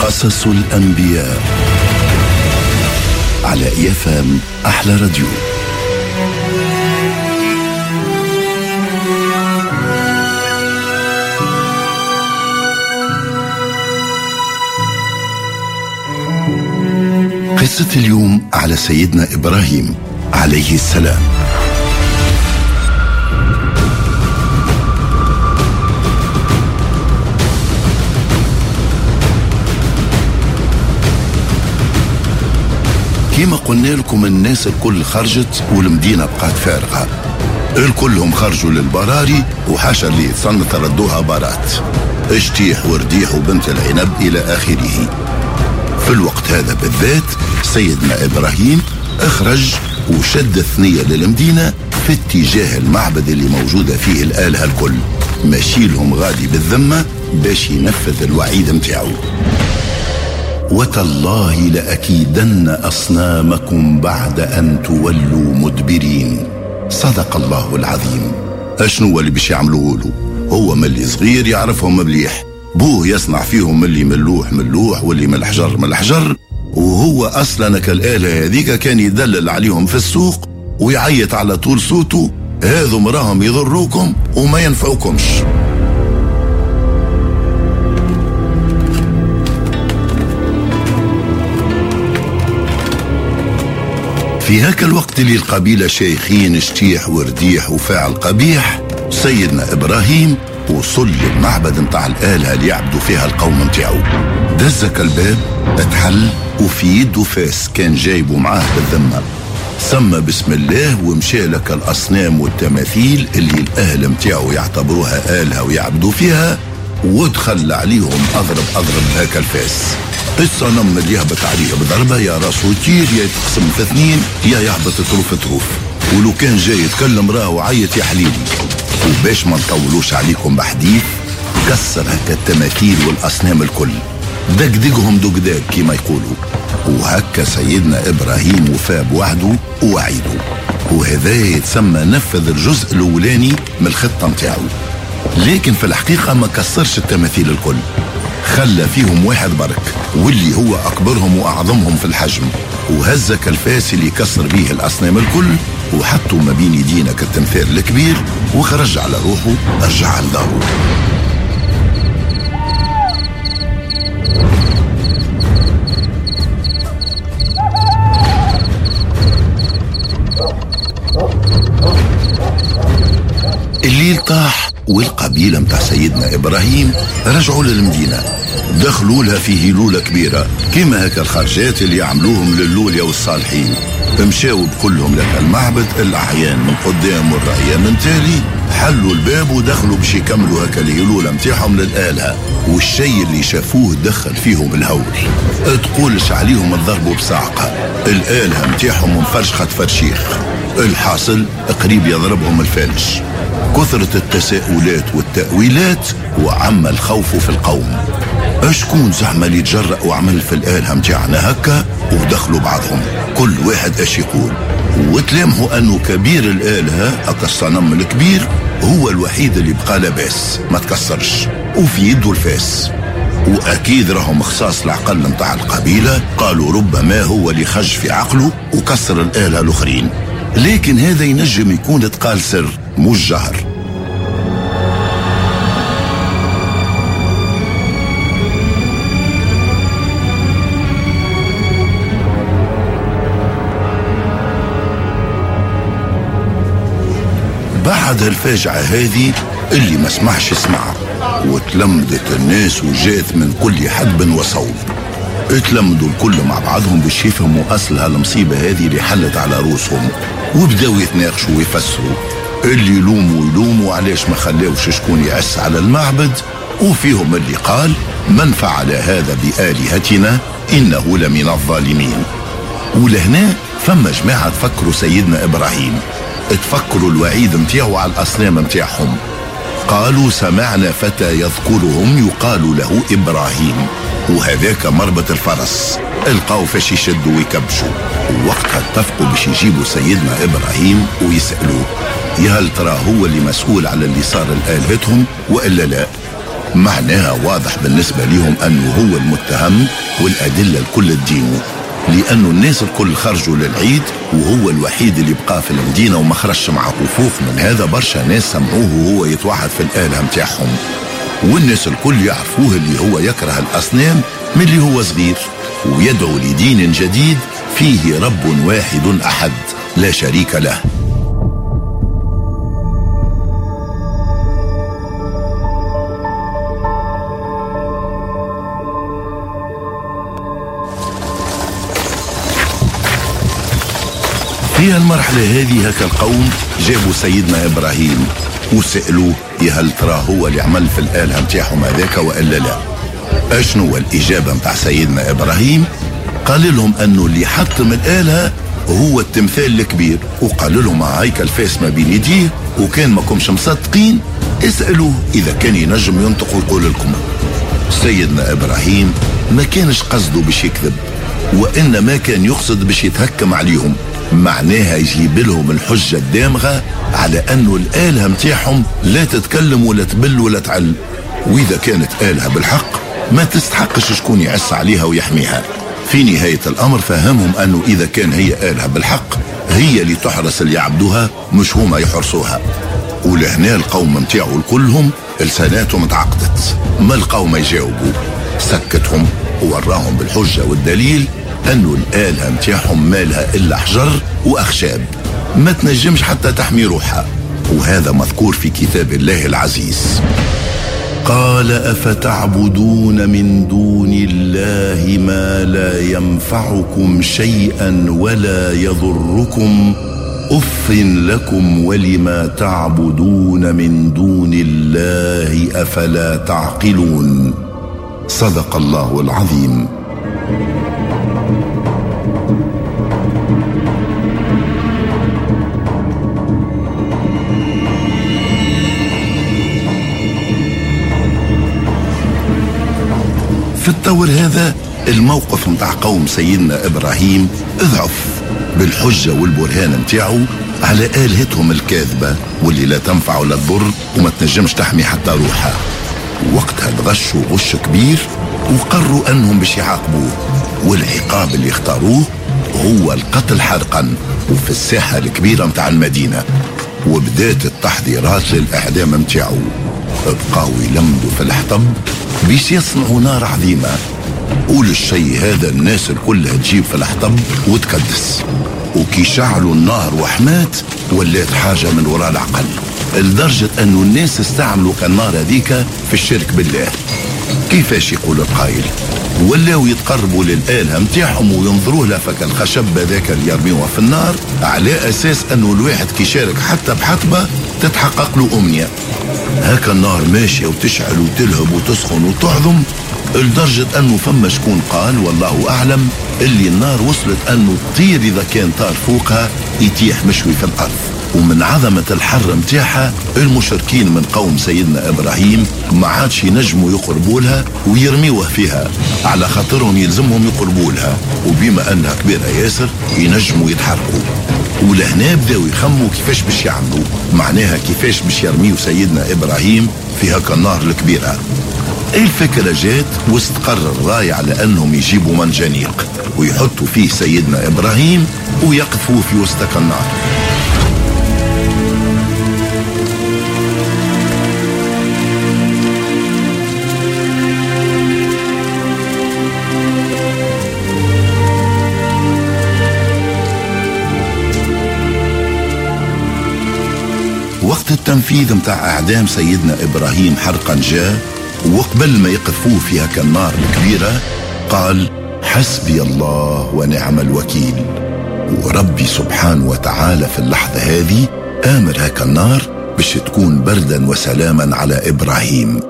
قصص الأنبياء على إيفام أحلى راديو. قصة اليوم على سيدنا إبراهيم عليه السلام. كيما قلنا لكم الناس الكل خرجت والمدينة بقات فارغة. الكلهم خرجوا للبراري وحاشا اللي يتصنت ردوها بارات. اشتيح ورديح وبنت العنب إلى آخره. في الوقت هذا بالذات سيدنا إبراهيم أخرج وشد الثنية للمدينة في اتجاه المعبد اللي موجودة فيه الآلهة الكل. ماشي لهم غادي بالذمة باش ينفذ الوعيد متاعو. وتالله لأكيدن أصنامكم بعد أن تولوا مدبرين. صدق الله العظيم. أشنو اللي باش يعملوه له؟ هو ملي صغير يعرفهم مليح. بوه يصنع فيهم ملي ملوح ملوح واللي من الحجر من الحجر وهو أصلا كالآلة هذيك كان يدلل عليهم في السوق ويعيط على طول صوته. هذو مراهم يضروكم وما ينفعوكمش. في هاك الوقت اللي القبيلة شيخين شتيح ورديح وفاعل قبيح سيدنا إبراهيم وصل للمعبد متاع الآلهة اللي يعبدوا فيها القوم متاعو دزك الباب اتحل وفي يده فاس كان جايبه معاه بالذمة. سمى بسم الله ومشى لك الأصنام والتماثيل اللي الأهل متاعو يعتبروها آلهة ويعبدوا فيها ودخل عليهم أضرب أضرب بهاك الفاس. الصنم اللي يهبط عليه بضربة يا راسه يطير يا يتقسم في اثنين يا يهبط تروف تروف ولو كان جاي يتكلم راه وعيط يا حليلي. وباش ما نطولوش عليكم بحديث كسر هكا التماثيل والأصنام الكل. دقدقهم دقداق كما يقولوا. وهكا سيدنا إبراهيم وفى بوحده ووعيده. وهذا يتسمى نفذ الجزء الأولاني من الخطة نتاعو. لكن في الحقيقة ما كسرش التماثيل الكل. خلى فيهم واحد برك واللي هو أكبرهم وأعظمهم في الحجم. وهزك الفاس اللي كسر بيه الأصنام الكل وحطوا ما بين يدينا كالتمثال الكبير وخرج على روحه رجع لداره. الليل طاح والقبيلة متاع سيدنا إبراهيم رجعوا للمدينة. دخلوا لها في هيلولة كبيرة كما هكا الخرجات اللي يعملوهم للوليا والصالحين. مشاو بكلهم لك المعبد الأحيان من قدام والرأية من تالي. حلوا الباب ودخلوا باش يكملوا هكا الهيلولة متاعهم للآلهة والشيء اللي شافوه دخل فيهم الهول. تقولش عليهم تضربوا بصعقة. الآلهة متاعهم مفرشخة فرشيخ. الحاصل قريب يضربهم الفالش كثرة التساؤلات والتأويلات وعم الخوف في القوم. أشكون زعما اللي يتجرأ وعمل في الآلهة متاعنا هكا ودخلوا بعضهم. كل واحد اش يقول؟ وتلامحوا أنه كبير الآلهة هكا الصنم الكبير هو الوحيد اللي بقى لاباس ما تكسرش. وفي يده الفاس. وأكيد راهم خصاص العقل متاع القبيلة قالوا ربما هو اللي خج في عقله وكسر الاله الآخرين. لكن هذا ينجم يكون تقال سر مش جهر. بعد الفاجعة هذه اللي ما سمعش سمع وتلمدت الناس وجات من كل حدب وصوب. اتلمدوا الكل مع بعضهم باش يفهموا أصل هالمصيبة هذه اللي حلت على روسهم. وبداو يتناقشوا ويفسروا. اللي يلوموا يلوموا علاش ما خلاوش شكون يعس على المعبد؟ وفيهم اللي قال من فعل هذا بآلهتنا إنه لمن الظالمين. ولهنا فما جماعة تفكروا سيدنا إبراهيم. تفكروا الوعيد متاعو على الأصنام متاعهم قالوا سمعنا فتى يذكرهم يقال له إبراهيم. وهذاك مربط الفرس. القاو فاش يشدوا ويكبشوا. ووقتها اتفقوا باش يجيبوا سيدنا إبراهيم ويسألوه. يا هل ترى هو اللي مسؤول على اللي صار لآلهتهم وإلا لا؟ معناها واضح بالنسبة لهم أنه هو المتهم والأدلة الكل تدينه لأنه الناس الكل خرجوا للعيد وهو الوحيد اللي بقى في المدينة وما خرجش معه وفوق من هذا برشا ناس سمعوه وهو يتوحد في الآلهة متاعهم. والناس الكل يعرفوه اللي هو يكره الأصنام من اللي هو صغير ويدعو لدين جديد فيه رب واحد أحد لا شريك له. المرحلة هذه هكا القوم جابوا سيدنا إبراهيم وسألوه يا هل ترى هو اللي عمل في الآلهة متاعهم هذاك وإلا لا؟ أشنو الإجابة متاع سيدنا إبراهيم؟ قال لهم أنه اللي حطم الآلهة هو التمثال الكبير. وقال لهم هيكل فاس ما بين يديه وكان ما كمش مصدقين. اسألوه إذا كان ينجم ينطق ويقول لكم سيدنا إبراهيم ما كانش قصده باش يكذب وإنما كان يقصد باش يتهكم عليهم. معناها يجيب لهم الحجة الدامغة على أنه الآلهة متاعهم لا تتكلم ولا تبل ولا تعل. وإذا كانت آلهة بالحق ما تستحقش شكون يعس عليها ويحميها. في نهاية الأمر فهمهم أنه إذا كان هي آلهة بالحق هي اللي تحرس اللي يعبدوها مش هما يحرسوها. ولهنا القوم متاعو كلهم لساناتهم تعقدت ما القوم يجاوبوا؟ سكتهم ووراهم بالحجة والدليل أنه الآلهة متاعهم مالها إلا حجر وأخشاب. ما تنجمش حتى تحمي روحها. وهذا مذكور في كتاب الله العزيز. قال أفتعبدون من دون الله ما لا ينفعكم شيئا ولا يضركم. أف لكم ولما تعبدون من دون الله أفلا تعقلون. صدق الله العظيم. في الطور هذا الموقف متاع قوم سيدنا إبراهيم إضعف بالحجة والبرهان متاعه على آلهتهم الكاذبة واللي لا تنفع ولا تضر وما تنجمش تحمي حتى روحها. وقتها تغشوا غش كبير وقرروا أنهم باش يعاقبوه والعقاب اللي اختاروه هو القتل حرقا وفي الساحة الكبيرة متاع المدينة. وبدات التحضيرات للإعدام متاعه بقاو يلمدوا في الحطب باش يصنعوا نار عظيمة وللشي هذا الناس الكلها تجيب في الحطب وتكدس وكي شعلوا النار وحمات ولات حاجة من وراء العقل. لدرجة أنه الناس استعملوا كالنار هذيك في الشرك بالله. كيفاش يقول القائل؟ ولاو يتقربوا للآلهة متاعهم وينظروا لها فك الخشب هذاك اللي يرميوها في النار على أساس أنه الواحد كي شارك حتى بحطبة تتحقق له أمنية. هكا النار ماشية وتشعل وتلهب وتسخن وتعظم لدرجة أنه فما شكون قال والله أعلم اللي النار وصلت أنه تطير إذا كان طار فوقها يتيح مشوي في الأرض. ومن عظمة الحر متاعها المشركين من قوم سيدنا إبراهيم ما عادش ينجموا يقربوا لها ويرميوه فيها. على خاطرهم يلزمهم يقربوا لها وبما أنها كبيرة ياسر ينجموا يتحركوا. ولهنا بداو يخموا كيفاش باش يعملوا. معناها كيفاش باش يرميوا سيدنا إبراهيم في هكا النار الكبيرة. الفكرة جات واستقر الراي على أنهم يجيبوا منجنيق. ويحطوا فيه سيدنا إبراهيم ويقفوا في وسط النار التنفيذ متاع إعدام سيدنا إبراهيم حرقا جاء وقبل ما يقذفوه في هكا النار الكبيرة قال حسبي الله ونعم الوكيل. وربي سبحانه وتعالى في اللحظة هذه آمر هكا النار باش تكون بردا وسلاما على إبراهيم.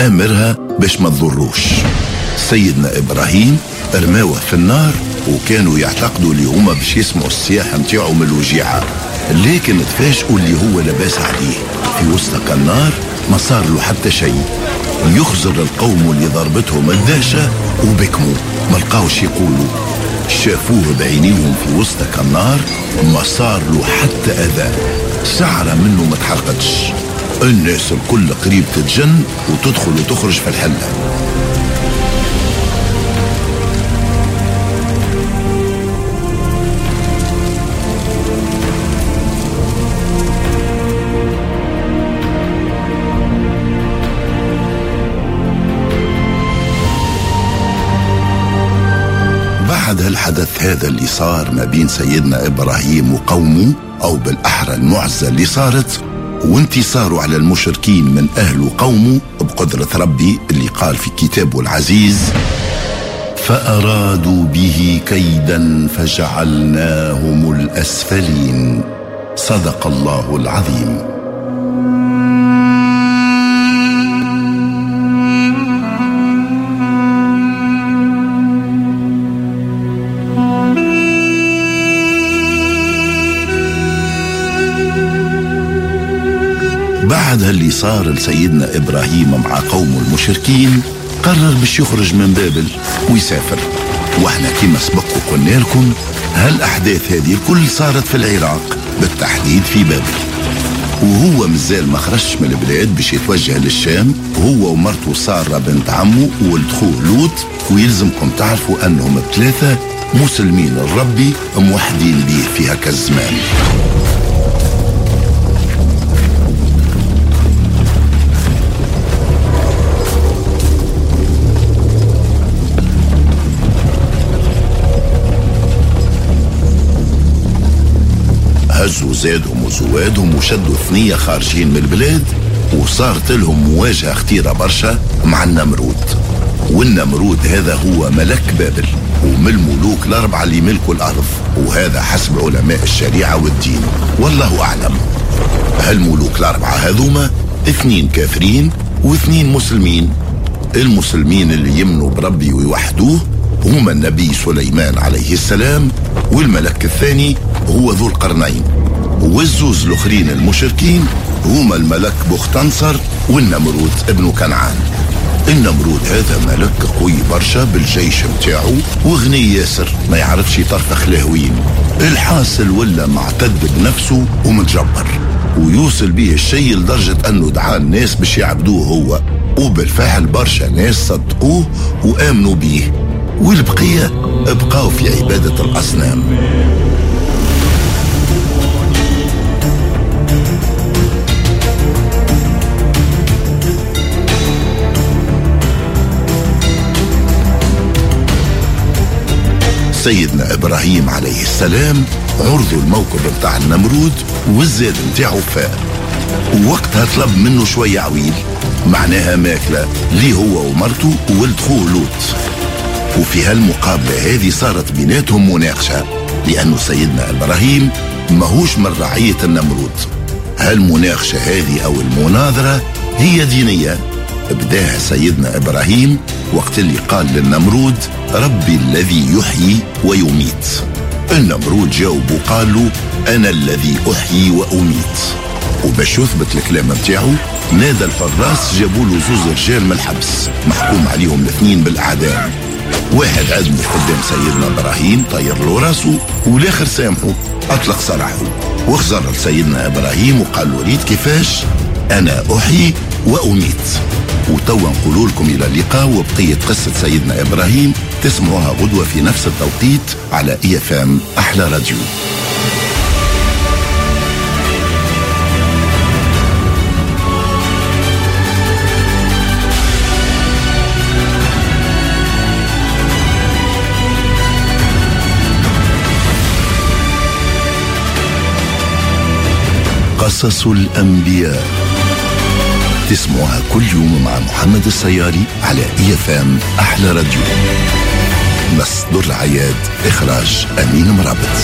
آمرها باش ما تضروش. سيدنا إبراهيم رماوه في النار وكانوا يعتقدوا اللي هما باش يسمعوا الصياح متاعو من الوجيعة. لكن تفاجئوا اللي هو لباس عليه. في وسط النار ما صار له حتى شيء. يخزر القوم اللي ضربتهم الدهشة وبكموا. ما لقاوش يقولوا. شافوه بعينيهم في وسط النار ما صار له حتى أذى. شعرة منه ما تحرقتش. الناس الكل قريب تتجن وتدخل وتخرج في الحلة. هذا اللي صار ما بين سيدنا إبراهيم وقومه أو بالأحرى المعزة اللي صارت وانتصاره على المشركين من أهل وقومه بقدرة ربي اللي قال في كتابه العزيز فأرادوا به كيدا فجعلناهم الأسفلين. صدق الله العظيم. بعد اللي صار لسيدنا إبراهيم مع قومه المشركين قرر باش يخرج من بابل ويسافر. وإحنا كما سبق وقلنا لكم هالأحداث هذه الكل صارت في العراق بالتحديد في بابل. وهو مازال ما خرجش من البلاد باش يتوجه للشام. هو ومرته سارة بنت عمه وولد خوه لوط. ويلزمكم تعرفوا أنهم الثلاثة مسلمين الربي موحدين به في هكا الزمان. هزوا زادهم وزوادهم وشدوا ثنية خارجين من البلاد وصارت لهم مواجهة خطيرة برشا مع النمرود. والنمرود هذا هو ملك بابل ومن الملوك الأربعة اللي ملكوا الأرض وهذا حسب علماء الشريعة والدين. والله أعلم. هالملوك الأربعة هذوما اثنين كافرين واثنين مسلمين. المسلمين اللي يمنوا بربي ويوحدوه هما النبي سليمان عليه السلام والملك الثاني هو ذو القرنين. والزوز الاخرين المشركين هما الملك بختنصر والنمرود ابن كنعان. النمرود هذا ملك قوي برشا بالجيش متاعه وغني ياسر ما يعرفش يطرفخ لهوين الحاصل ولا معتد بنفسه ومتجبر. ويوصل به الشيء لدرجة أنه دعا الناس باش يعبدوه هو. وبالفعل برشا ناس صدقوه وآمنوا به. والبقية بقاو في عبادة الأصنام. سيدنا إبراهيم عليه السلام عرضوا الموكب بتاع النمرود والزاد نتاعو فاء ووقتها طلب منه شوية عويل معناها ماكلة ليه هو ومرته وولد خوه لوط. وفي هالمقابلة هذه صارت بيناتهم مناقشة لأنه سيدنا إبراهيم ماهوش من رعية النمرود. هالمناقشة هذه أو المناظرة هي دينية بداها سيدنا إبراهيم وقت اللي قال للنمرود ربي الذي يحيي ويميت. النمرود جاوب وقال له أنا الذي أحيي وأميت. وباش يثبت الكلام نتاعو نادى الحراس جابوا له زوز رجال من الحبس محكوم عليهم الاثنين بالإعدام. واحد عزمه قدام سيدنا إبراهيم طير له راسه والآخر سامحه أطلق سراحه وخزر لسيدنا إبراهيم وقال له ريت كيفاش؟ أنا أحيي وأميت. وتوا نقول لكم إلى اللقاء وبقية قصة سيدنا إبراهيم تسمعوها غدوة في نفس التوقيت على IFM أحلى راديو. قصص الأنبياء. تسمعها كل يوم مع محمد السياري على IFM أحلى راديو. مصدر العياد إخراج امين مرابط.